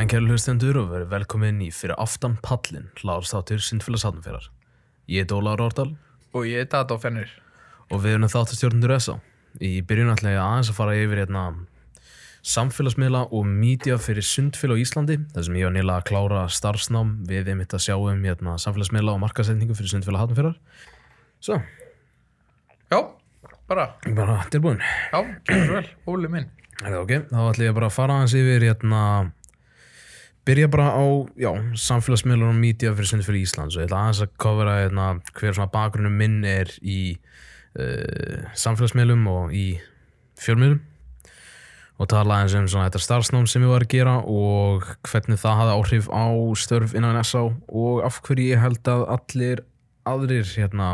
daginn kæru hlustendur og verið velkomin í fyrir aftan pallin hlaðarstáttur Sindfélags Hafnfjörðar. Ég heit Ólaður Órdal Og ég er Data Fennir. og við erum þáttastjórnundur SA. Í byrjun ætla ég aðeins að fara yfir hérna, samfélagsmiðla og mídja fyrir Sundfélag á Íslandi þar sem ég var nýla að klára starfsnám við einmitt að sjá um hérna, samfélagsmiðla og markasetningu fyrir Sundfélag Hafnfjörðar. Svo, Já, bara, bara tilbúin. já, vel, Óli minn. Er það ok? Þá ætla ég bara að fara aðeins yfir hérna byrja bara á, já, samfélagsmiðlur og mídía fyrir sundi fyrir Íslands og ég ætla aðeins að kofra hérna hver svona bakgrunnum minn er í uh, samfélagsmiðlum og í fjölmiðlum. Og tala aðeins um svona þetta starfsnám sem ég var að gera og hvernig það hafði áhrif á störf innan SA og af hverju ég held að allir aðrir hérna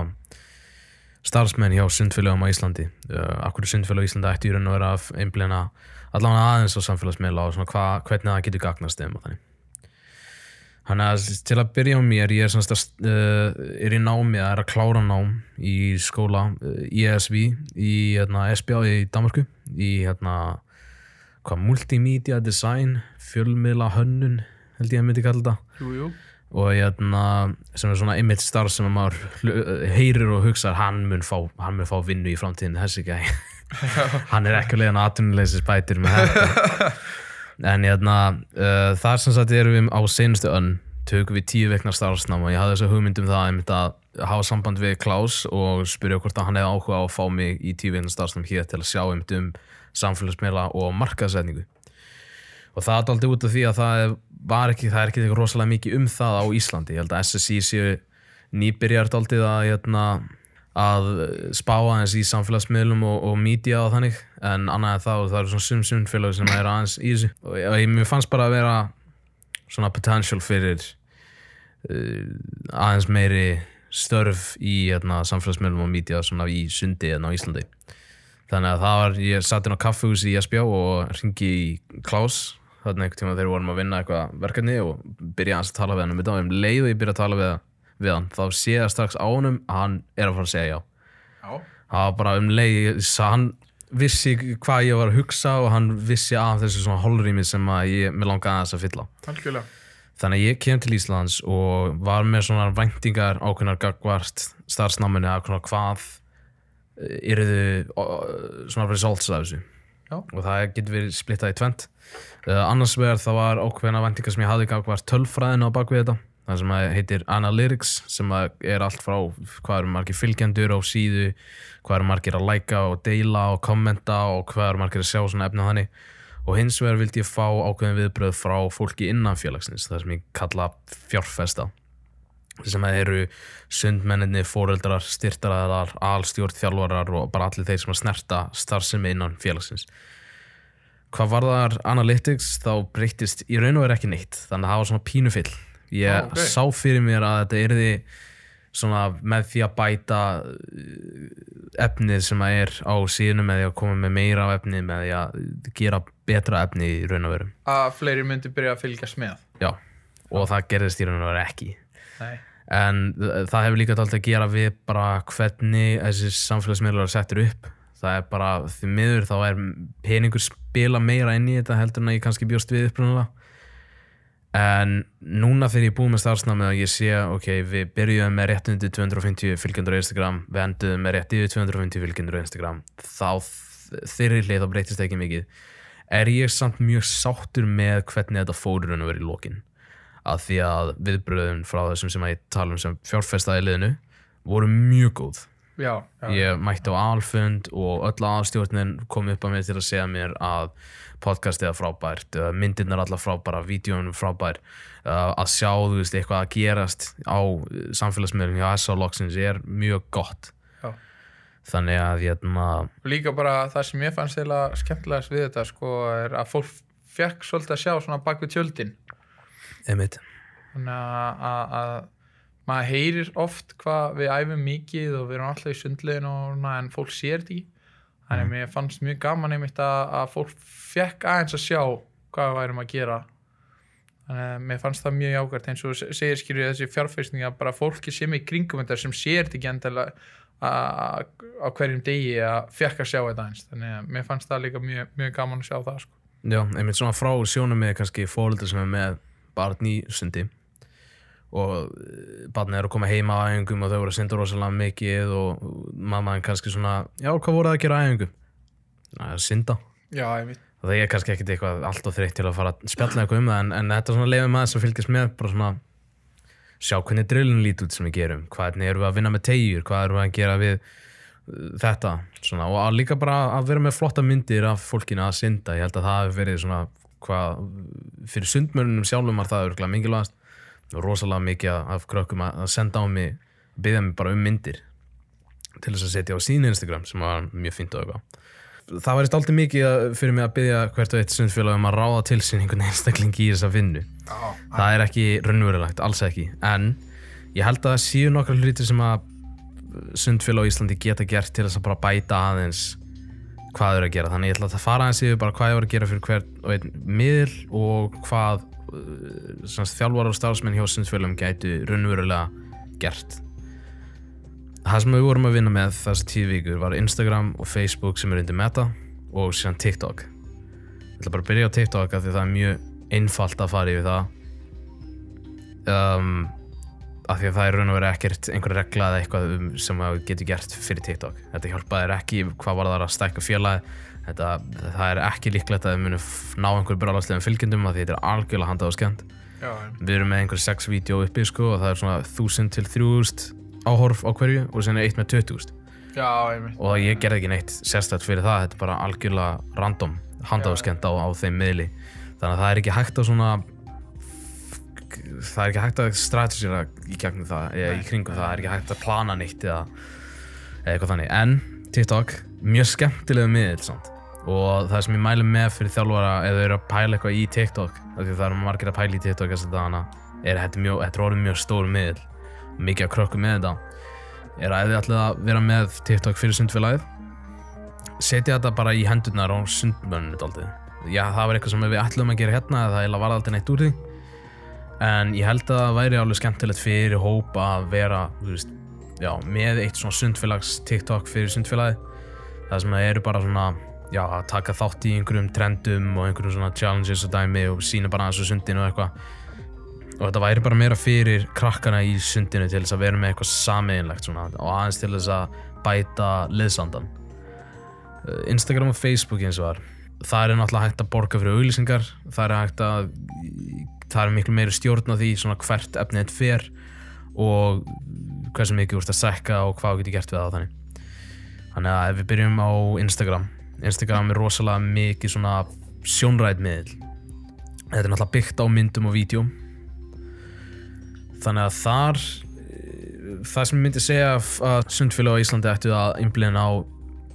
starfsmenn hjá sundfélagum á Íslandi. Uh, akkur sundfélag á Íslandi ætti í raun og vera að einblina allavega aðeins á samfélagsmiðla og hva, hvernig það getur gagnast þeim og þannig. Þannig að til að byrja á mér, ég er, að, uh, er í námi, það er að klára nám í skóla uh, ISV í hérna, SBA í Danmarku í hérna, hvað, multimedia design, fjölmiðla hönnun, held ég að myndi kalla þetta. Jú, jú. Og hérna, sem er svona einmitt starf sem að maður heyrir og hugsa hann mun fá, hann mun fá vinnu í framtíðin þessi gæi. Hann er ekki leiðan atvinnuleysis bætir með þetta. En hérna uh, þar sem sagt erum við á seinustu önn tökum við tíu vekna starfsnám og ég hafði þessu hugmyndum það einmitt að hafa samband við Klaus og spyrja hvort að hann hefði áhuga á að fá mig í tíu vekna starfsnám hér til að sjá einmitt um samfélagsmiðla og markaðsetningu og það er aldrei út af því að það er- var ekki, það er ekki eitthvað rosalega mikið um það á Íslandi. Ég held að SSI séu nýbyrjar aldrei að, hérna, að spá aðeins í samfélagsmiðlum og, og mídía og þannig. En annað en það, það eru svona sum sumfélag sem er aðeins í þessu. Og ég, mér fannst bara að vera svona potential fyrir uh, aðeins meiri störf í hérna, samfélagsmiðlum og mídía svona í sundi hérna á Íslandi. Þannig að það var, ég satt inn á kaffehús í SBJ og ringi í Klaus þarna einhvern tíma þegar við vorum að vinna eitthvað verkefni og byrja að tala við hann um þetta og um leið og ég byrja að tala við, við hann þá sé ég strax á honum að hann er að fara að segja já Já. það var bara um leið hann vissi hvað ég var að hugsa og hann vissi af þessu svona holrými sem að ég, mér langaði aðeins að fylla Algjörlega. Þannig að ég kem til Íslands og var með svona væntingar ákveðnar gagvart starfsnáminu að hvað eru þau svona results af þessu Já. og það getur verið splittað í tvent annars vegar það var ákveðna væntingar sem ég hafði gagvart tölfræðinu á bakvið þetta það sem heitir Analytics sem er allt frá hvað eru margir fylgjendur á síðu hvað eru margir að læka og deila og kommenta og hvað eru margir að sjá svona efni og þannig og hins vegar vildi ég fá ákveðin viðbröð frá fólki innan félagsins það sem ég kalla fjárfesta sem eru sundmenninni, fóreldrar, styrtaraðar, alstjórn, þjálfarar og bara allir þeir sem að snerta starfsemi innan félagsins. Hvað var þar Analytics þá breytist í raun og verið ekki neitt þannig að það var svona pínufill. Ég Ó, ok. sá fyrir mér að þetta yrði svona með því að bæta uh, efnið sem að er á síðunum með því að koma með meira af efnið með því að gera betra efni í raun og veru. Að fleiri myndi byrja að fylgjast með. Já, og það gerðist í raun og veru ekki. Nei. en það hefur líka alltaf að gera við bara hvernig þessi samfélagsmiðlar settur upp það er bara því miður þá er peningur spila meira inn í þetta heldur en að ég kannski bjóst við upprunalega. En núna þegar ég er búið með starfsnámið og ég sé ok, við byrjuðum með rétt undir 250 fylgjendur á Instagram við enduðum með rétt yfir 250 fylgjendur á Instagram þá þeirri hlið þá breytist ekki mikið. Er ég samt mjög sáttur með hvernig þetta í raun og verið í lokin? Að því að viðbröðun frá þessum sem að ég tala um sem fjárfestaði liðinu voru mjög góð Já. já. ég mætti á alfund og öll aðstjórnin kom upp að mér til að segja mér að podcastið er frábært uh, myndirnar allar frábæra, vídjónum frábær uh, að sjá þú veist eitthvað að gerast á samfélagsmiðlum hjá SA Logsins er mjög gott Já. þannig að hérna Og líka bara það sem ég fannst eiginlega skemmtilegast við þetta sko er að fólk fekk svolítið að sjá svona bak við tjöldin. einmitt, Þannig að maður heyrir oft hvað við æfum mikið og við erum alltaf í sundlegin og en fólk sér þetta ekki. Þannig að mér fannst mjög gaman einmitt að, að fólk fekk aðeins að sjá hvað við værum að gera. Þannig að mér fannst það mjög jákvært eins og segir skilur þessi fjárfæsting að bara fólki sem er í kringum þetta sem sér þetta ekki endilega á hverjum degi að fekk að sjá þetta eins. Þannig að mér fannst það líka mjög, mjög gaman að sjá það sko. Já, einmitt svona frá sjónum með kannski fóröldur sem er með barn í sundi og barnið er að koma heima á æfingum og þau voru að synda rosalega mikið og mammaðin kannski svona já, hvað voru það að gera á æfingum? Það er að synda. Já, það er kannski ekkit eitthvað allt og þreytt til að fara að spjalla eitthvað um það en, en þetta er svona leiðum maður sem fylgjast með bara svona sjá hvernig drillin lít út sem við gerum. Hvernig erum við að vinna með tegjur hvað erum við að gera við uh, þetta? Svona, og líka bara að vera með flotta myndir af fólkinu að synda. Ég held að það hefur verið svona hvað, það rosalega mikið af krökkum að senda á mig byggja mig bara um myndir til þess að setja á sín Instagram sem var mjög fínt og eitthvað. Það var alltaf mikið fyrir mig að byggja hvert og eitt sundfélag um að ráða til sín einhvern einstakling í þessa vinnu. Já, það er ekki raunverulegt, alls ekki. En ég held að það séu nokkra hluti sem að sundfélag á Íslandi geta gert til þess að bara bæta aðeins hvað þau eru að gera. Þannig ég ætla að fara aðeins yfir bara hvað ég var að gera fyrir hvert og einn miðl og hvað þjálfar og starfsmenn hjá sundfélagum gætu raunverulega gert. Það sem við vorum að vinna með þessi tíu vikur var Instagram og Facebook sem er undir Meta og síðan TikTok. Ég ætla bara að byrja á TikTok af því það er mjög einfalt að fara yfir það. Um, af því að það er raun og verið ekkert einhver regla eða eitthvað um, sem að getur gert fyrir TikTok. Þetta hjálpaði ekki hvað var það að stækka félagi þetta, það er ekki líklegt að þið munu f- ná einhver brálagslegum fylgjendum af því þetta er algjörlega handað og skemmt. Já, við erum með einhver sex vídeo uppi sko, og það er svona 1000 til 3000 áhorf á hverju og sen er eitt með 20.000 já, ég veit. og ég gerði ekki neitt sérstætt fyrir það þetta er bara algjörlega random handáskend á, á þeim miðli. Þannig að það er ekki hægt að svona það er ekki hægt að strategera í gegnum það eða í kringum það, það er ekki hægt að plana neitt eða, eða eitthvað þannig. En TikTok, mjög skemmtilegu miðl samt. Og það sem ég mæli með fyrir þjálfara eða þau eru að pæla eitthvað í TikTok því það eru margir að pæla í TikTok þess að dana er þetta er mjög, þetta er orðið mjög stór miðl mikið að krökkum með þetta. Er að þið ætlið að vera með TikTok fyrir sundfélagið setja þetta bara í hendurnar á sundmönnum. Já, það var eitthvað sem við ætlum að gera hérna það eiginlega var aldrei neitt úr því. En ég held að það væri alveg skemmtilegt fyrir hóp að vera veist, já, með eitt svona sundfélags TikTok fyrir sundfélagið. Það sem eru bara svona já, að taka þátt í einhverjum trendum og einhverjum svona challenges og dæmi og sína bara aðeins á sundinu og eitthvað. Og þetta væri bara meira fyrir krakkana í sundinu til þess að vera með eitthvað sameiginlegt svona og aðeins til þess að bæta liðsandan Uh, Instagram og Facebook eins og var. Það er náttúrulega hægt að borga fyrir auglýsingar það er hægt að það er miklu meiri stjórn á því svona hvert efnið þetta fer og hversu mikið úrst að sekka og hvað getur gert við það þannig. Þannig að ef við byrjum á Instagram Instagram er rosalega mikið svona sjónræð miðl þetta er náttúrulega byggt á myndum og vídjum þannig að þar eh, það sem ég myndi segja að sundfélag á Íslandi ættu að einblina á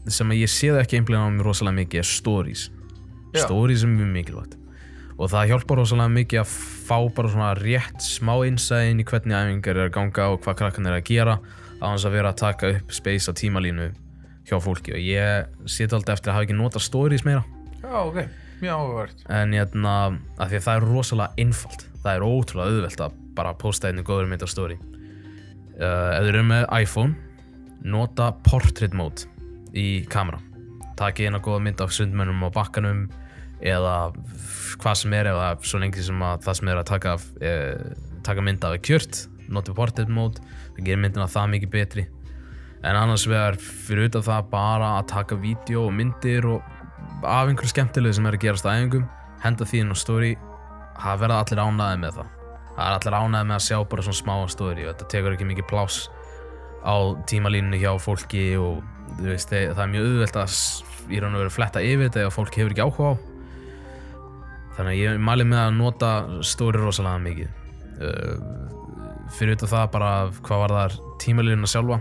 sem að ég sé það ekki einblina á mér rosalega mikið er stories. Já. stories er mjög mikilvægt. Og það hjálpar rosalega mikið að fá bara svona rétt smá innsæðin í hvernig æfingar er að ganga og hvað krakkan er að gera á hans að vera að taka upp space á tímalínu hjá fólki og ég seti alltaf eftir að hafa ekki notað stories meira. Já, ok. Mjög áhugavert. en hérna, að því að það er rosalega einfalt. Það er ótrúlega auðvelt að bara posta einnig góður mynd á story. Uh, ef þið eru með iPhone nota portrait mode í kamera. Takið eina góða mynd af sundmönnum á bakkanum eða hvað sem er eða svo lengi sem að það sem er að taka, af, eh, taka mynd af er kjört notið portrait mode. Það gerir myndina það mikið betri en annars vegar fyrir utan það bara að taka vídeo og myndir og af einhverju skemmtilegu sem er að gerast á æfingum henda því inn á story það verða allir ánæði með það. Það er allir ánæði með að sjá bara svona smá story og þetta tekur ekki mikið pláss á tímalínunni hjá fólki og veist, það er mjög auðvelt að í raun og veru fletta yfir þetta ef fólk hefur ekki áhuga á. Þannig að ég mæli með að nota story rosalega mikið. Uh, fyrir utan það bara hvað var þar tímalínuna sjálfa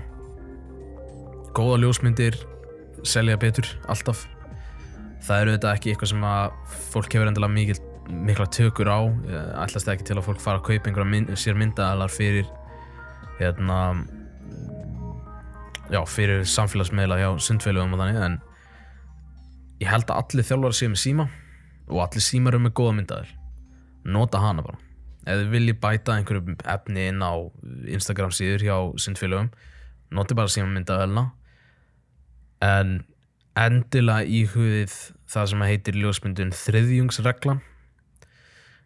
góða ljósmyndir selja betur alltaf. Það eru þetta ekki eitthvað sem að fólk hefur mikil, mikla tökur á. Það ekki til að fólk fara að kaupa einhverja mynd, sér myndaðalar fyrir hérna já, fyrir samfélagsmiðla hjá sundfélögum og þannig en ég held að allir þjálfara séu með síma og allir símar eru með góða myndaðar nota hana bara. Ef þið viljið bæta einhverju efni inn á Instagram síður hjá sundfélögum noti bara síma myndaðarna en endilega íhugðið það sem heitir ljósmyndun þriðjungsreglan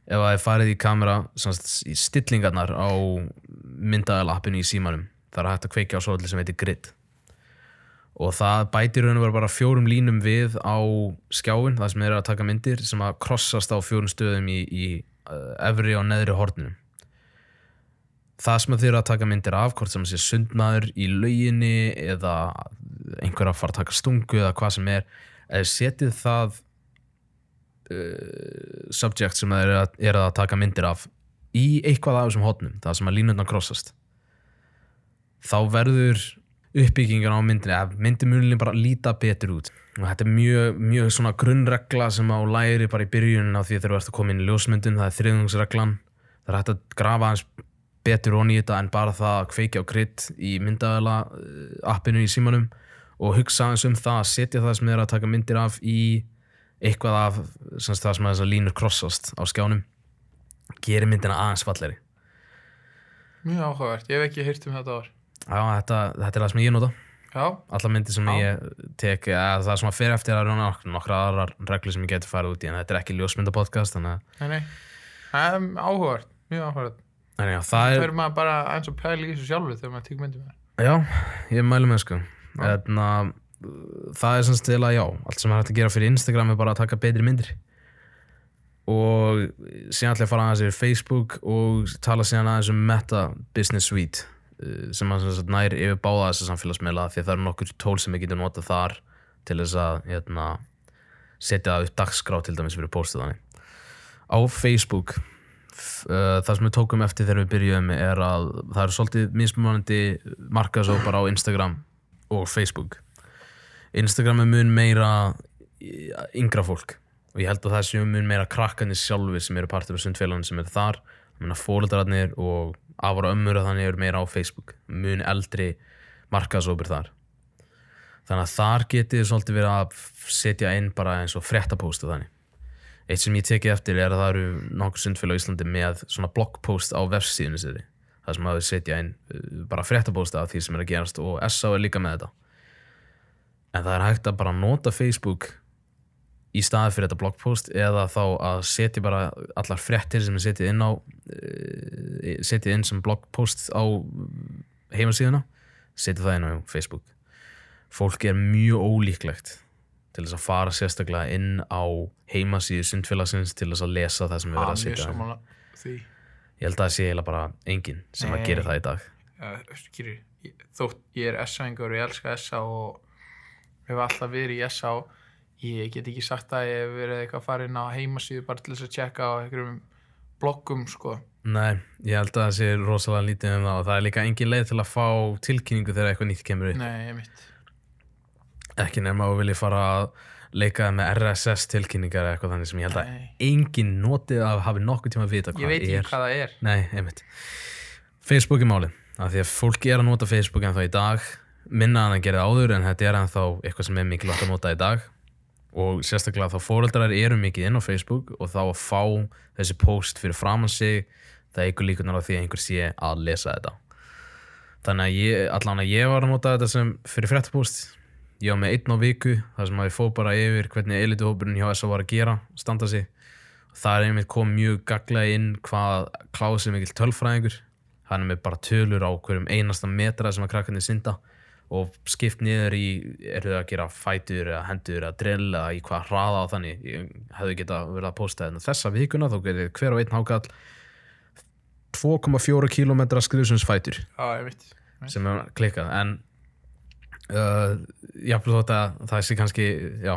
ef það er farið í kamera í stillingarnar á myndaðalappinu í símanum það er hægt að kveikja á svolítið sem heitir grid. Og það bætir raun og vera bara fjórum línum við á skjáin það sem er að taka myndir sem að krossast á fjórum stöðum í, í uh, efri og neðri horninu. Það sem þið eru að taka myndir af hvort sem sé sundmaður í lauginni eða einhver að fara að taka stungu eða hvað sem er eða setið það uh, subject sem það er er að taka myndir af í eitthvað af þessum hotnum það sem að línundan krossast þá verður uppbyggingan á myndinni að myndimunlinn bara líta betur út. Og þetta er mjög, mjög svona grunnregla sem á læri bara í byrjunin á því þegar þú ert að koma inn í ljósmyndun það er þriðungsreglan. Það er hægt að grafa hans betur onni í þetta en bara það að kveikja á krydd í myndaðala appinu í símanum og hugsa eins um það að setja það sem þið er að taka myndir af í eitthvað af semst, það sem að þessar línur krossast á skjánum gerir myndina aðeins falleri Mjög áhugavert, ég hef ekki heyrt um þetta ár. Já, þetta, þetta er það sem ég nota. Já, alla myndir sem Já. ég tek það sem að fyrir eftir að rána nokkra aðrar reglur sem ég geti farið út í en þetta er ekki ljósmyndapodcast þannig að nei, nei. Það er áhugavert, mjög áhugavert. En já, Það það er, er maður bara eins og pæli í þessu sjálfu þegar maður tekur myndum með já, ég mælu með sko. Þarna, það er sem stila já allt sem er hægt að gera fyrir Instagram er bara að taka betri myndir. Og síðan ætla ég að fara aðeins yfir Facebook og tala síðan aðeins um Meta Business Suite eh, sem að sem sagt nær yfir báða þessa samfélagsmiðla því að það eru nokkur tól sem ég getur notað þar til þess að hérna, setja upp dagskrá til dæmis fyrir póstuð þannig á Facebook uh, það sem við tókum eftir þegar við byrjuðum er að það eru svolítið mismunandi markasópar á Instagram og Facebook. Instagram er mun meira í- yngra fólk. Og ég held að það séu mun meira krakkandi sjálfur sem eru partur af sundfélagin sem eru þar. Fólöldararnir og afar og ömmur þannig eru meira á Facebook. Mun eldri markasópur þar. Þannig að þar getið svolítið verið að setja inn bara eins og fréttapóstu þannig. Eitt sem ég tekið eftir er að það eru nokkur sundfélag á Íslandi með svona bloggpost á vefsíðinu sér það sem að þau setja inn uh, bara fréttapósta af því sem er að gerast og SA er líka með þetta. En það er hægt að bara nota Facebook í staði fyrir þetta bloggpost eða þá að setja bara allar fréttir sem er setið inn á uh, setið inn sem bloggpost á heimasíðuna setja það inn á Facebook. Fólk er mjög ólíklegt til þess að fara sérstaklega inn á heimasíðu sundfélagsins til þess að lesa það sem er verið að setja. því ég held að það sé eiginlega bara enginn sem að Nei. gera það í dag. Ég- þótt ég er SA-ingur og ég elska SA og hef alltaf verið í SA ég get ekki sagt að ég hef verið eitthvað að fara inn á heimasíðu bara til þess að checka á einhverjum bloggum sko. Nei, ég held að það sé rosalega lítið um það og það er líka engin leið til að fá tilkynningu þegar eitthvað nýtt kemur upp. Nei, ég mitt ekki nema að vilja fara að leika með RSS tilkynningar eða eitthvað þannig sem ég held að Nei. enginn notið að hafi nokkuð tíma að vita ég hvað veit ekki er. hvað það er. Nei, einmitt. Facebook er málið, af því að fólk er að nota Facebook en þá í dag. Minna en að það áður en þetta er ennþá eitthvað sem er mikilvægt að nota í dag. Og sérstaklega þá fóreldrar eru mikið inn á Facebook og þá að fá þessi post fyrir framann sig það eigur líkunar á því að einhver sé að lesa þetta. Þannig að ég, allan að ég var að nota þetta sem fyrir fréttapost ég var með einn á viku þar sem að ég fóð bara yfir hvernig elituhópurinn hjá SA var að gera, standa sig. Það er einmitt kom mjög gaglega inn hvað Klaus er mikill tölfræðingur. Hann er með bara tölur á hverjum einasta metra sem að krakkarnir synda og skipt niður í eru þau að gera fætur eða hendur eða drill eða í hvað hraða á þannig. Ég hefði geta verið að posta þetta þessa vikuna þá getur hver og einn hákall 2,4 km skriðsumsfætur mitt sem er klikkað. En uh, jáfnvel þótt að það sé kannski já,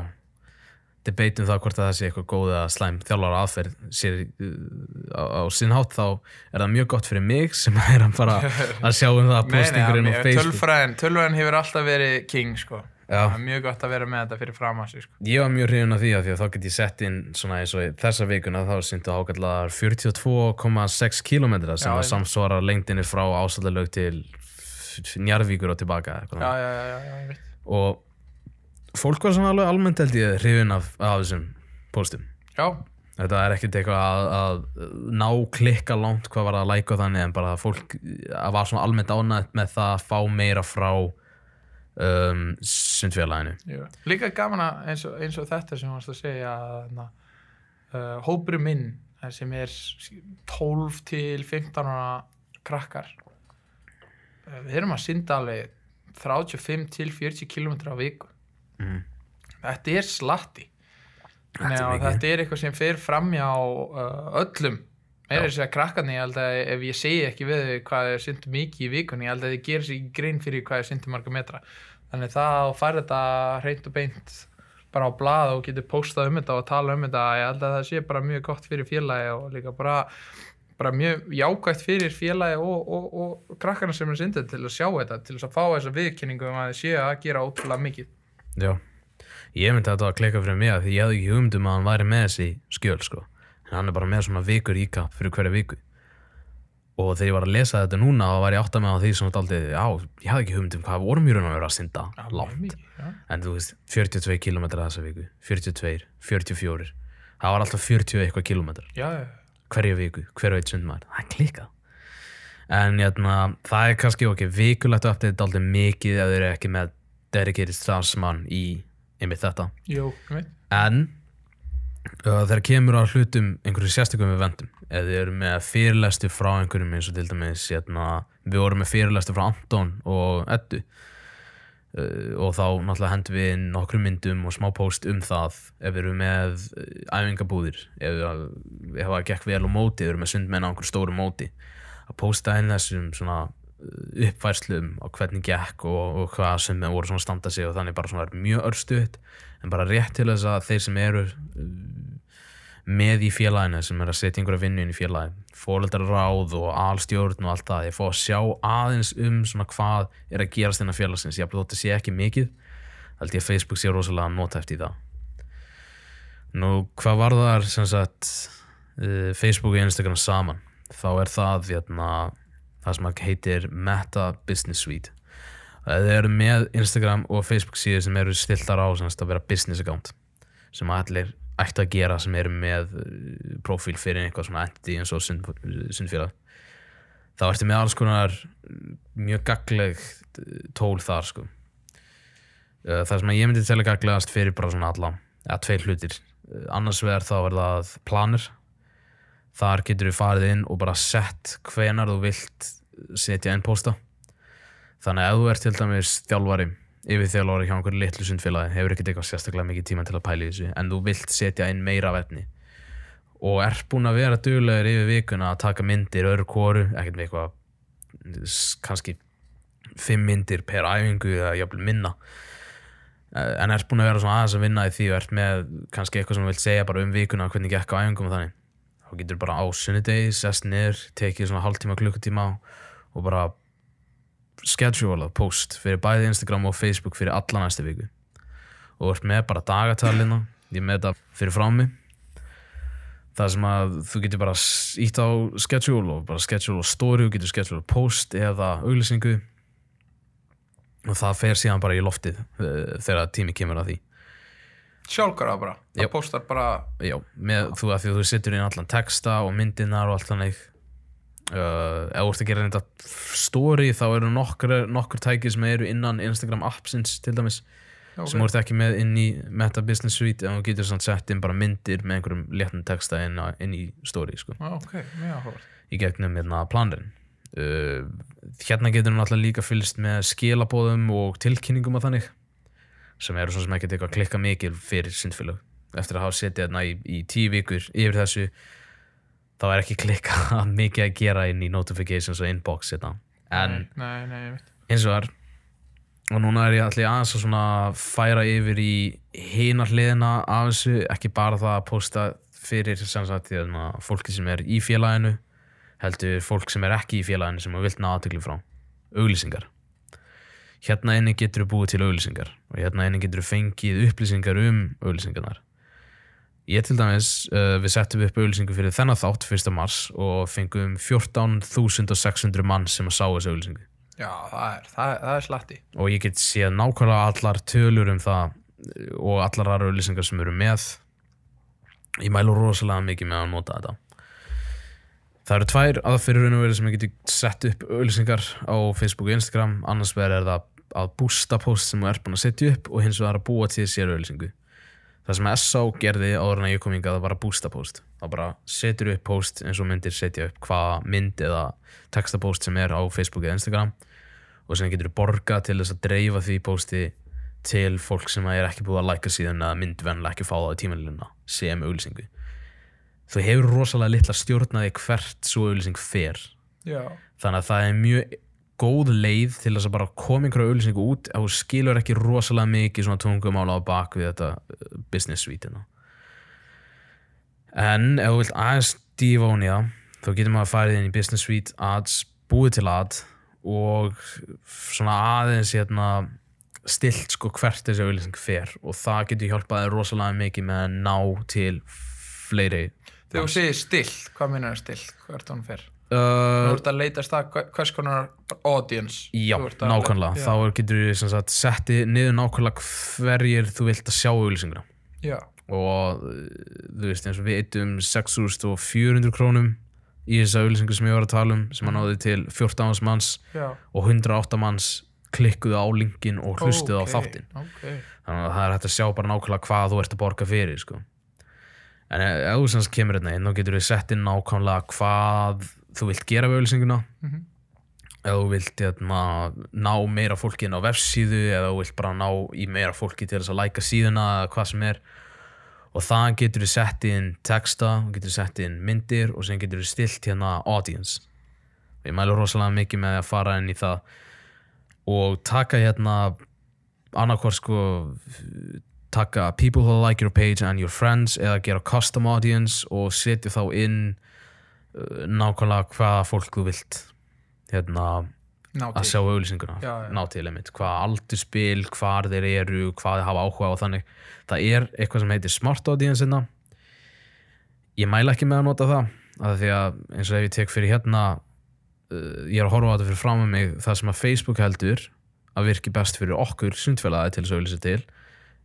debate um það hvort að það sé eitthvað góð eða slæm þjálfara aðferð sér, uh, á, á sinn hátt þá er það mjög gott fyrir mig sem er að bara að sjá um það að postingurinn á Facebook tölfræðin, tölfræðin hefur alltaf verið king sko Já. það er mjög gott að vera með þetta fyrir fram að sig sko. Ég var mjög hrifin af því að því að þá get ég sett inn svona eins og þessa vikuna þá síndu ákallar 42,6 km sem Já, að samsvara lengdinni frá ásaldalaug til Njarðvíkur og tilbaka já, já, já, og fólk var svona alveg almennt held ég hrifin af, af þessum postum já, þetta er ekkert eitthvað að, að ná klikka langt hvað var að læka þannig en bara að fólk að var svona almennt ánægt með það að fá meira frá um, sundfélaginu. Líka gaman að eins og, eins og þetta sem varst að segja að uh, hópuru minn eh, sem er 12 til 15 ára krakkar við erum að synda alveg 35 til 40 km á viku mm. þetta er slatti er mikið. þetta er eitthvað sem fer framjá uh, öllum meira Já. þess að krakkarni ég held að ef ég segi ekki við hvað er syndu mikið í vikunni ég held að þið gerir sér grein fyrir hvað er syndu marga metra þannig að fara þetta hreint og beint bara á blað og getur postað um þetta og tala um þetta ég held að það sé bara mjög gott fyrir félagi og líka bara, bara mjög jákvægt fyrir félagi og, og, og krakkarna sem er syndið til að sjá þetta til þess að fá þessa viðkynningu um að þið séu að gera ótrúlega mikið. Já, ég myndi að þetta að klika fyrir mig að því ég hefði ekki hugmyndum að hann væri með þessi skjöl sko. en hann er bara með svona vikur íka fyrir hverja viku. Og þegar ég var að lesa þetta núna og var ég átt að með á því svona daldið, já, ég hafði ekki hugmyndum hvað vorum júrun að vera að synda látt mikið, já. en þú veist, 42 km þessa viku 42, 44 það var alltaf 40 eitthvað kilometrar Hverja viku, hver veit sundmaður það er klikkað. En jæna, það er kannski ok, vikulegt update er aldrei mikið ef þeir eru ekki með dedicated starfsmann í einmitt þetta. Veit en uh, þegar kemur á hlutum einhverju sérstökum eventum ef þið eru með fyrirlestu frá einhverjum eins og til dæmis jæna, við vorum með fyrirlestu frá Anton og Eddu og þá náttúrulega hendum við inn nokkrum myndum og smá post um það. Ef við erum með uh, æfingabúðir ef, það gekk vel á móti ef við erum með sundmenn á einhverju stóru móti að posta inn þessum svona uh, uppfærslum á hvernig gekk og, og hvað sem voru svona að standa sig og þannig bara svona mjög örstuðt en bara rétt til þess að þeir sem eru með í félaginu sem er að setja einhverja vinnu inn í félagi fóreldrar ráð og alstjórn og allt það. Ég fór að sjá aðeins um svona hvað er að gerast innan félagsins. Ég hafði þótt að sé ekki mikið held ég að Facebook sé rosalega notæft í það. Nú hvað var þar sem sagt uh, Facebook og Instagram saman? Þá er það hérna, það sem heitir Meta Business Suite. Það eru með Instagram og Facebook síður sem eru stiltar á sem að vera business account sem allir ættu að gera sem eru með uh, profíl fyrir eitthvað svona entity eins og sund, sundfélag. Þá ertu með alls konar uh, mjög gagleg uh, tól þar sko. Það sem ég myndi telja gaglegast fyrir bara svona alla eða tveir hlutir. Annars vegar þá er það planir. Þar getur við farið inn og bara sett hvenar þú vilt setja inn posta þannig að ef þú ert til dæmis þjálfari yfir þjálfari hjá einhverju litlu sundfélagi hefur ekkert eitthvað sérstaklega mikið tíma til að pæla í þessu en þú vilt setja inn meira af efni. Og er búin að vera duglegur yfir vikuna að taka myndir öðru kóru, ekkert með eitthvað kannski fimm myndir per æfingu eða jafnvel minna. Eh, en er búin að vera svona aðeins að vinna í því og ert með kannski eitthvað sem þú vilt segja bara um vikuna hvernig gekk á æfingum og þannig. Þá getur bara á sunnudegi, sest niður tekið svona hálftíma, klukkutíma og bara schedule post fyrir bæði Instagram og Facebook fyrir alla næstu viku. Og ert með bara dagatalina ég með þetta fyrir frá mig það sem að þú getur bara ítt á schedule og bara schedule og story og getur schedule post eða auglýsingu. Og það fer síðan bara í loftið uh, þegar tími kemur að því. Sjálfkara bara, það postar bara Já, með þú þú setur inn allan texta og myndinar og allt þannig uh, ef þú ert að gera þetta story þá eru nokkur, nokkur tæki sem eru innan Instagram appsins til dæmis okay. sem þú ert ekki með inn í Meta Business Suite en þú getur svona sett inn bara myndir með einhverjum léttum texta inn, á- inn í story sko, Já, ok, mjög áhugavert. Í gegnum hérna planrin uh, hérna getur þú náttúrulega líka fylgst með skilabóðum og tilkynningum og þannig sem eru svona sem ekkert eitthvað að klikka mikil fyrir sundfélög eftir að hafa setið hérna í, í tíu vikur yfir þessu þá er ekki klikka mikið að gera inn í notifications og inbox hérna. en nei, nei, nei, eins og þar og núna er ég allir aðeins að færa yfir í hina hliðina af þessu, ekki bara það að posta fyrir sem sagt hérna, fólki sem er í félaginu heldur fólk sem er ekki í félaginu sem við vilt ná aðtökli frá. Auglýsingar. Hérna inni getur við búið til auglýsingar og hérna inni getur við fengið upplýsingar um auglýsingarnar ég til dæmis, uh, við settum upp auglýsingu fyrir þennan þátt 1. mars og fengum 14.600 mann sem að sá þessu auglýsingu. Já, það er, það er, það er slatti. Og ég get séð nákvæmlega allar tölur um það eh, og allar aðra auðlýsingar sem eru með. Ég mælu rosalega mikið með að nota þetta. Það eru tvær verið sem ég geti sett upp auðlýsingar á Facebook og Instagram. Annars er það að bústa post sem þú ert búin að setja upp og hins vegar að búa til sér auðlýsingu það sem S.A. gerði áður en að ég kom hingað var að bústa post. Þá bara setur upp post eins og myndir setja upp hvaða mynd eða textapost sem er á Facebook eða Instagram og sem getur borga til þess að dreifa því posti til fólk sem er ekki búið að læka síðan að mynd vennilega ekki fá það í tímanlínuna sem auðlýsingu þú hefur rosalega litla stjórnaði hvert svo auðlýsing fer. Já, þannig að það er mjög góð leið til þess að bara koma einhverju auðlýsingu út þú skilur ekki rosalega mikið svona tungumála á bak við þetta uh, business suite hérna. en ef þú vilt aðeins dífa hún í það þá getur maður að farið inn í business suite ads, búið til ad og svona aðeins hérna stilt sko hvert þessi auðlýsing fer. Og það getur hjálpaði rosalega mikið með að ná til fleiri þegar þú segir still hvað minnar er still, hvert hún fer þú uh, ert að leitast að hva- hvers konar audience Já, Þú nákvæmlega. Þá getur við sem sagt setti niður nákvæmlega hverjir þú vilt að sjá auðlýsinguna. já, Og þú veist eins og við eittum 6.400 krónum í þessa auðlýsingu sem ég var að tala um sem að náði til 14 manns já og 108 manns klikkuðu á linkin og hlustuðu Ok, á þáttinn. ok, Þannig að það er hægt að sjá bara nákvæmlega hvað þú ert að borga fyrir sko. En ef þú sem sagt kemur hérna inn þá getur við sett inn nákvæmlega hvað þú vilt gera við auðlýsinguna Mhm. ef þú vilt hérna, ná meira fólki inn á vefsíðu eða þú vilt bara ná í meira fólki til þess að læka síðuna eða hvað sem er. Og það getur við sett inn texta, getur við sett inn myndir og sem getur við stilt hérna audience. Ég mælu rosalega mikið með að fara inn í það. Og taka hérna annarkvort sko taka people who like your page and your friends eða gera custom audience og setja þá inn nákvæmlega hvaða fólk þú vilt hérna að sjá auðlýsinguna Já, já. ná til einmitt, hvað þeir eru hvað þeir hafa áhuga á þannig. Það er eitthvað sem heitir smart audience hérna. ég mæla ekki með að nota það af því að eins og ef ég tek fyrir hérna uh, ég er að horfa á þetta fyrir fram með mig það sem að Facebook heldur að virki best fyrir okkur sundfélagi til þess að auðlýsa til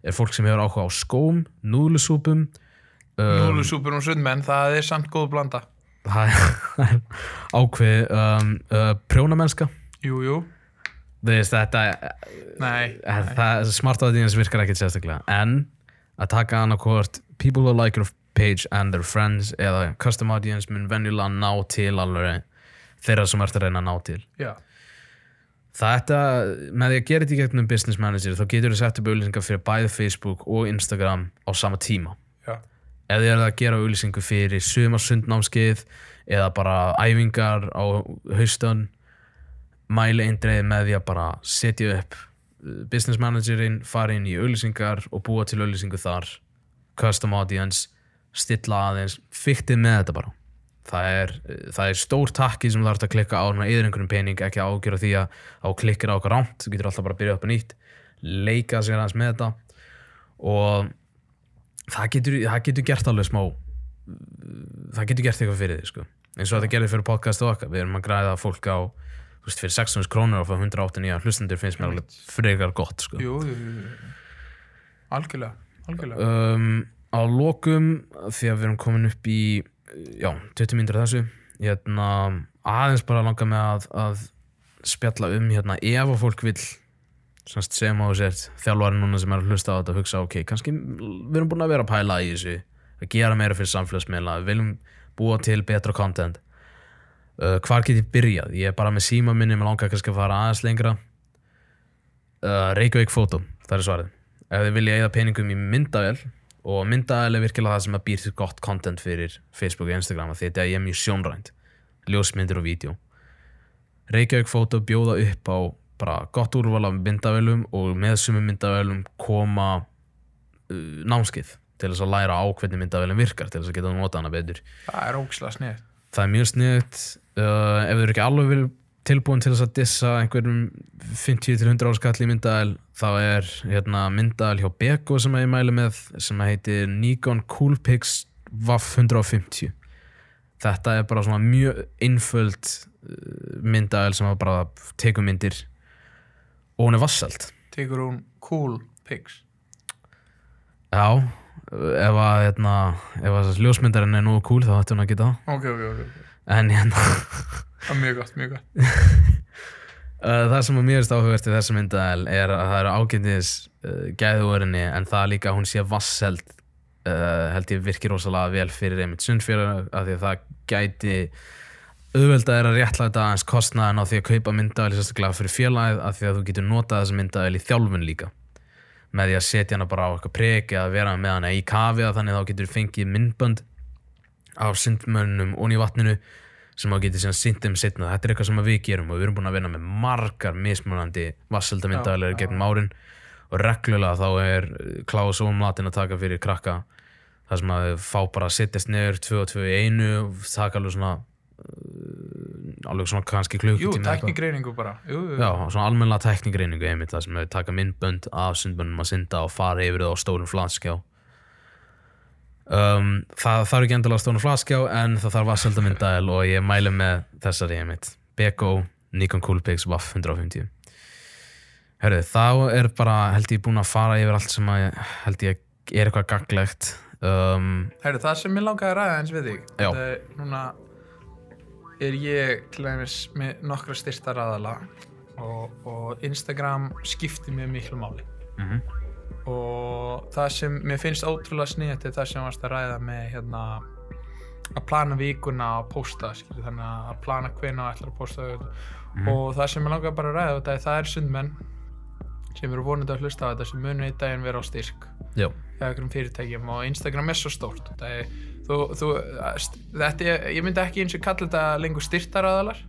er fólk sem hefur áhuga á skóm, núðlusúpum um, Núlusúpur og sundmenn, það er samt góð blanda það er ákveð um, uh, prjónamennska. Jú, jú, Þú veist, þetta nei, Eh, það, smart audience virkar ekkert sérstaklega. En að taka annarkvort people who like your page and their friends eða custom audience mun venjulega ná til alveg þeirra sem ert að reyna að ná til. Já. Þetta, með því að gera þetta í gegnum business manager þá getur þú sett upp auðlýsingar fyrir bæði Facebook og Instagram á sama tíma ef þið eru að gera auðlýsingu fyrir sumarsundnámskeið eða bara æfingar á haustan mæli eindreið með því að bara setja upp uh, business managerinn, fara inn í auðlýsingar og búa til auðlýsingu þar. Custom audience stilla aðeins, fyktið með þetta bara. Það er, það er stór takki sem þú þarfst að klikka á núna yfir einhverjum pening ekki ágjöra því að á klikkir á okkar rámt þú getur alltaf bara að byrja upp á nýtt leika sér aðeins með þetta. Og það getur, það getur gert alveg smá það getur gert eitthvað fyrir þig sko. eins og þetta gerir fyrir podcast og okkar við erum að græða fólk á veist, fyrir 600 krónur og fá 189 hlustendur finnst mér alveg frekar gott sko. jú, jú, jú. Algjörlega, algjörlega um, á lokum því að við erum komin upp í já, 20 mínútur af þessu hérna, aðeins bara langa með að, að spjalla um hérna, ef að fólk vill semst segjum á þess þjálfari núna sem er að hlusta á þetta og hugsa ok, kannski við erum búin að vera að pæla í þessu að gera meira fyrir samfélagsmiðla við viljum búa til betra content. Uh, hvar get ég byrjað? Ég er bara með síma minni, mér langar kannski að fara aðeins lengra. Uh, Reykjavík Photo, það er svarið. Ef þið vilja eða peningum í myndavél og myndavél er virkilega það sem að býr til gott content fyrir Facebook og Instagram þetta er mjög sjónrænt ljósmyndir og vídeo Reykjavík Photo bjóða upp á bara gott úrval af myndavélum og með sumum myndavélum koma uh, námskeið til þess að læra á hvernig myndavélum virkar til þess að geta nota hana betur. Það er ógislega snið það er mjög sniðut uh, ef þau eru ekki alveg vil tilbúin til þess að dissa einhverjum 50-100 áskall í myndaðal þá er hérna, myndaðal hjá Beko sem ég mæli með sem heitir Nikon Coolpix WAF 150 þetta er bara svona mjög einföld uh, myndaðal sem bara tekur myndir og hún er vassald Tekur hún cool pics? Já, ef að hérna, ef að ljósmyndarinn er nú cool þá ætti hún að geta það. Ok, ok, ok, en hérna. Það er Mjög gott, mjög gott. Uh, það sem að mér finnst áhugast í þessu myndaðel er að það eru ágændis uh, gæðuðurinni en það líka að hún sé vasselt uh, held ég virkir rosalega vel fyrir einmitt sundfélag af því að það gæti auðvelda er að réttlæta aðeins kostnaðin á því að kaupa myndaðel sérstaklega fyrir félagið af því að þú getur notað þessu myndaðel í þjálfun líka. Með því að setja hana bara á eitthvað prek eða vera með hana í kafi að þannig þá getur þú fengið myndbönd af sundmönnum onni í vatninu sem þá getur síðan þeim setna þetta er eitthvað sem að við gerum og við erum búin að vinna með margar mismunandi já, gegnum árin. Og reglulega þá er Klaus Ómlatin að taka fyrir krakka þar sem að þau fá bara að sittast niður 2 og 2 í einu og taka alveg svona alveg svona kannski Jú, klukkutíma eitthvað. teknikreiningu bara jú, jú. Já, svona almennilega teknikreiningu einmitt það sem þau taka myndbönd af sundböndum að synda og fara yfir það á stórum flatskjá um, Það þarf ekki endilega stórum flatskjá en það þarf að sölda myndaðil og ég mæli með þessari einmitt Beko Nikon Coolpix WAF 150 Hörru, þá er bara held ég búinn að fara yfir allt sem að held ég er eitthvað gaglegt um, Herru, það sem ég langaði að ræða eins við þig Já. þetta er núna er ég til dæmis með nokkra styrsta ræðala og, og Instagram skiptir mér miklu máli. Mm og það sem mér finnst ótrúlega sniðt er það sem varst að ræða með hérna að plana vikuna og posta skilur, þannig að plana hvena og ætlar að posta Mhm. og það sem ég langaði bara að ræða þetta er það er sundmenn sem eru vonandi að hlusta á þetta sem munu í daginn vera á styrk Já, hjá einhverjum fyrirtækjum og Instagram er svo stórt. Þetta er, þú, þú, þetta er, ég myndi ekki eins og kalla þetta lengur styrtaraðalar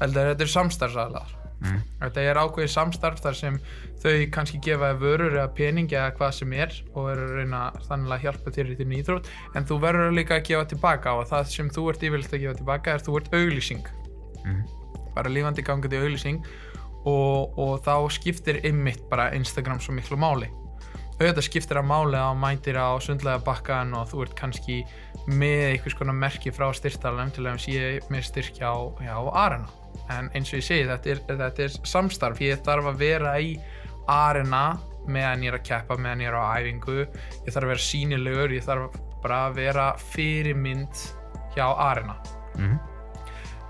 heldur þetta er samstarfsaðalar mm. þetta er ákveðið samstarf þar sem þau kannski gefa vörur eða pening eða hvað sem er og eru að reyna þannig að hjálpa þér í þínu íþrótt. En þú verður líka að gefa tilbaka og það. Sem þú ert yfirleitt að gefa tilbaka er þú ert auglýsing. Mm. bara lífandi gangandi auglýsing og, og þá skiptir ymmit bara Instagram svo miklu máli auðvitað skiptir að máli að mætir á sundlega bakkan og þú ert kannski með einhvers konar merki frá styrtalanum til að sé með styrkja á, á arena. En eins og ég segi þetta er, þetta er samstarf. Ég þarf að vera í arena meðan ég er að keppa meðan ég er á æfingu. Ég þarf að vera sínilegur ég þarf bara að vera fyrirmynd hjá arena. Mm.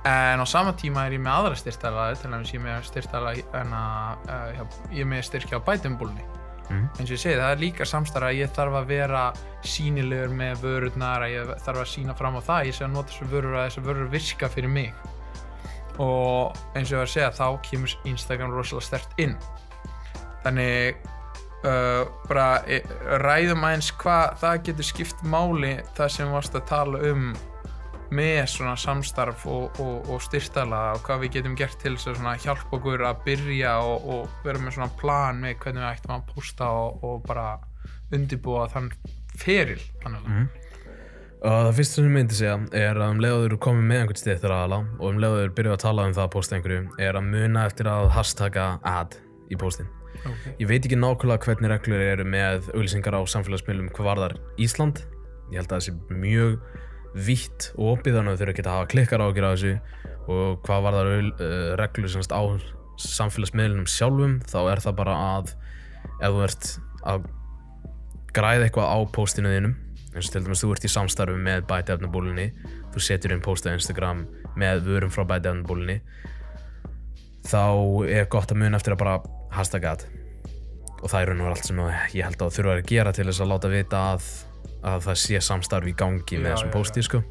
en á sama tíma er ég með aðra styrtalaði til dæmis ég er með styrtalaði en að uh, ég er með styrkja á bætumbúlni Mm. eins og ég segi það er líka samstarf að ég þarf að vera sínilegur með vörurnar að ég þarf að sína fram á það ég sé að nota þessu vörur að þessu vörur virka fyrir mig og eins og ég var að segja þá kemur Instagram rosalega stert inn þannig uh, bara eh, ræðum aðeins hvað það getur skipt máli það sem varst að tala um með svona samstarf og, og, og styrtala og hvað við getum gert til þess að hjálpa okkur að byrja og, og vera með svona plan með hvernig við ættum að posta og, og bara undirbúa þann feril Mm. Það fyrsta sem ég myndi segja er að um leiðu eru komið með einhvern styrtir aðala og um leiðu eru byrjuð að tala um það að posta einhverju er að muna eftir að hashtaga ad í postin. okay. Ég veit ekki nákvæmlega hvernig reglur eru með auglýsingar á samfélagsmiðlum hvað varðar Ísland. Ég held að það sé mjög vítt og opið þannig að þau þurfa ekki að hafa klikkar á þessu. Og hvað varðar uh, reglur semst á samfélagsmiðlunum sjálfum þá er það bara að ef þú ert að græða eitthvað á postinu þínum eins og til dæmis þú ert í samstarfi með bætefnabúlinni þú setur inn post á Instagram með vörum frá bætefnabúlinni þá er gott að muna eftir að bara hashtagga það og það er raun og veru allt sem ég held að þurfa að gera til þess að láta vita að, að það sé samstarfi í gangi með Já, þessum já, posti já, sko.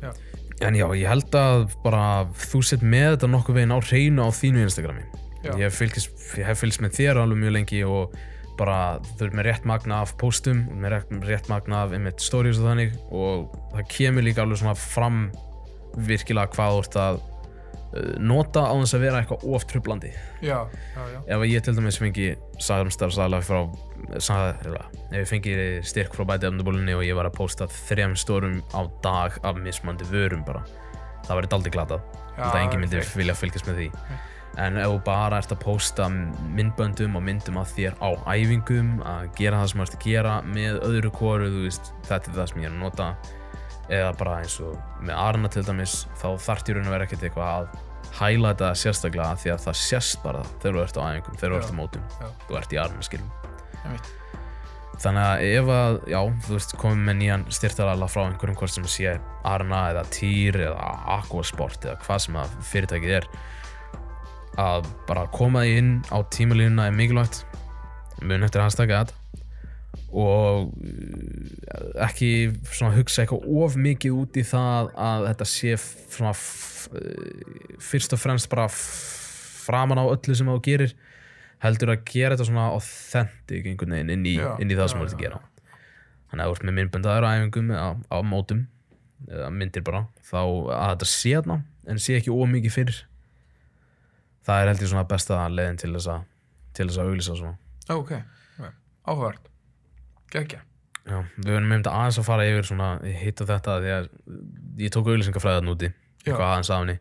en já, ég held að bara þú sett með þetta nokkuð veginn á hreinu á þínu Instagrami. Ég hef fylgist, ég hef fylgst með þér alveg mjög lengi og bara þú ert með rétt magna af postum og með rétt, rétt magna af einmitt stories og þannig og það kemur líka alveg svona fram virkilega hvað þú ert að uh, nota á þess að vera eitthvað of trublandi já, já, já, ef ég til dæmis fengi samstarfsala frá sa- eða, ef ég fengi styrk frá bætefnabúlinni og ég var að posta þrem stórum á dag af mismandi vörum bara það verður aldrei glatað. Já, þetta enginn myndi ok. vilja fylgjast með því. En ef þú bara ert að posta myndböndum og myndum af þér á æfingum að gera það sem þú ert að gera með öðru kóru, þú veist, þetta er það sem ég er að nota eða bara eins og með Arna til dæmis, þá þarf ég raun að vera ekkert eitthvað að hæla þetta sérstaklega því að það sést bara þegar þú ert á æfingum, þegar þú ert á mótum Já. þú ert í Arna skilum þannig að ef að, já, þú veist, komið með nýjan styrtarala frá einhverjum hvort sem sé Arna eða Týr eða Aquasport eða hvað sem að fyrirtækið er að bara koma því inn á tímalínuna er mikilvægt. Mun eftir að hans taka þetta og uh, ekki hugsa eitthvað of mikið út í það að þetta sé uh, fyrst og fremst bara framan á öllu sem þú gerir heldur að gera þetta svona authentic einhvern veginn inn í, Já, inn í það já, sem þú ert að gera. Þannig að þú ert með myndböndaður á æfingum eða á, mótum eða myndir bara þá að þetta sé þarna en sé ekki of mikið fyrir það er heldur svona besta leiðin til þess að til þess að auglýsa svona. Ok, okay. Geggja Já, við verðum með þetta aðeins að fara yfir svona hitt og þetta því að ég tók auðlýsingafræðan úti eitthvað aðeins af henni.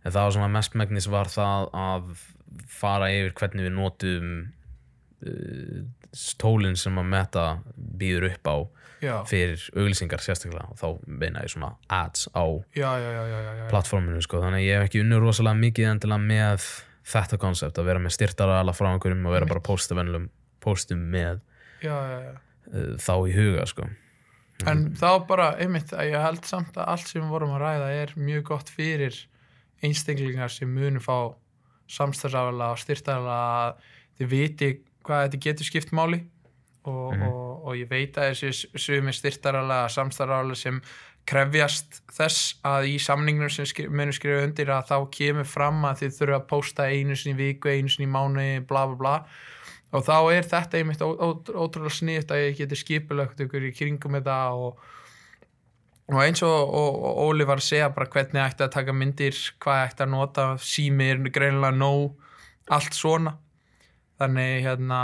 En það var svona mestmægnis var það að fara yfir hvernig við notum uh, tólinn sem að meta býður upp á já, fyrir auglýsingar sérstaklega. Og þá meina ég svona ads á plattforminu sko. þannig að ég hef ekki unnur rosalega mikið endilega með þetta koncept að vera með styrtara alla frá einhverjum og vera bara að posta venlum postum með já, já, já. Þá í huga sko. En þá bara, einmitt, að ég held samt að allt sem við vorum að ræða er mjög gott fyrir einstaklingar sem munu fá samstæðsafala og styrtaðala að þið viti hvað þetta getur skipt máli og, Mhm. og, og ég veit að þessi sumi styrtaðala, samstæðsafala sem krefjast þess að í samningnum sem skri, munu skrifa undir að þá kemur fram að þið þurfa að posta einu sinni í viku, einu sinni í mánu, bla bla bla og þá er þetta einmitt ótrúlega sniðt að ég geti skipulegt ykkur í kringum þetta og, og eins og, og, Óli var að segja bara hvernig ætti að taka myndir hvað ætti að nota, sími er greinilega nóg, allt svona. Þannig hérna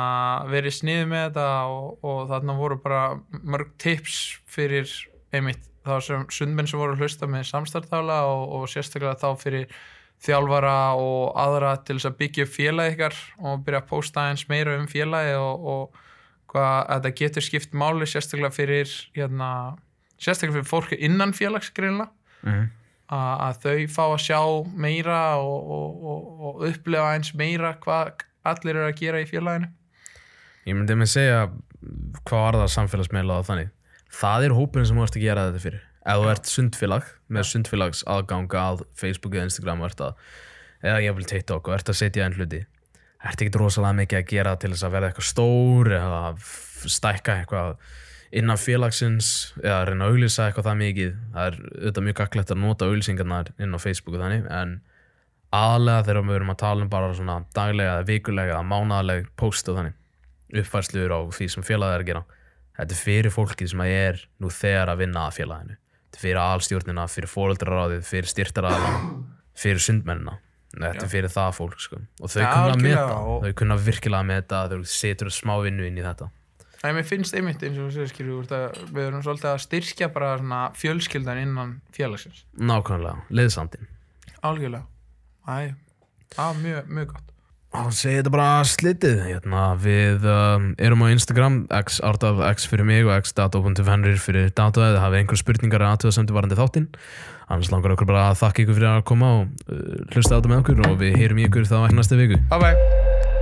verið sniðið með þetta og, og þarna voru bara mörg tips fyrir einmitt þá sem sundmenn sem voru að hlusta með samstartála og sérstaklega þá fyrir þjálfara og aðra til þess að byggja félagi ykkar og byrja að posta eins meira um félagi og, og hvað að þetta getur skipt máli sérstaklega fyrir hérna, sérstaklega fyrir fólki innan félags greinlega mm. að, að þau fá að sjá meira og, og, og, og upplefa eins meira hvað allir eru að gera í félaginu. Ég myndi með segja hvað var það samfélagsmeila á þannig? Það er hópurinn sem þú ert að gera þetta fyrir ef þú ert sundfélag með sundfélags aðganga að Facebook eða Instagram að, eða ég vil TikTok og ert að setja einn hluti ert ekki rosalega mikið að gera til þess að verða eitthvað stór eða stækka eitthvað innan félagsins eða reyna að auglýsa eitthvað það mikið. Það er auðvitað mjög gagglegt að nota auglýsingarnar inn á Facebook og þannig en aðlega þegar við erum að tala um bara svona daglega eða vikulega eða mánaðaleg post og þannig uppfærslur á því sem félagið er að gera. Þetta er fyrir fólkið sem að er nú þegar að vinna að félaginu þetta er fyrir alstjórnina, fyrir fóreldraráðið fyrir styrtaraðala, fyrir sundmennina. Þetta er fyrir það fólk sko. og þau Ja, kunna að meta og- þau kunna virkilega að meta þau setur smá vinnu inn í þetta. En mér finnst einmitt eins og segir skilur það, við erum svolítið að styrkja bara svona fjölskyldan innan félagsins. Nákvæmlega, leiðsandin algjörlega. Æ, á, mjög, mjög gott og segi þetta bara slitið. Hérna, við um, erum á Instagram x ártaf x fyrir mig og x dato.fenrir fyrir dato eða hafið einhver spurningar að aðtöða sem þið varandi þáttinn. Annars langar okkur bara að þakka ykkur fyrir að koma og uh, hlusta á þetta með okkur og við heyrum ykkur þá næstu viku. Bye bye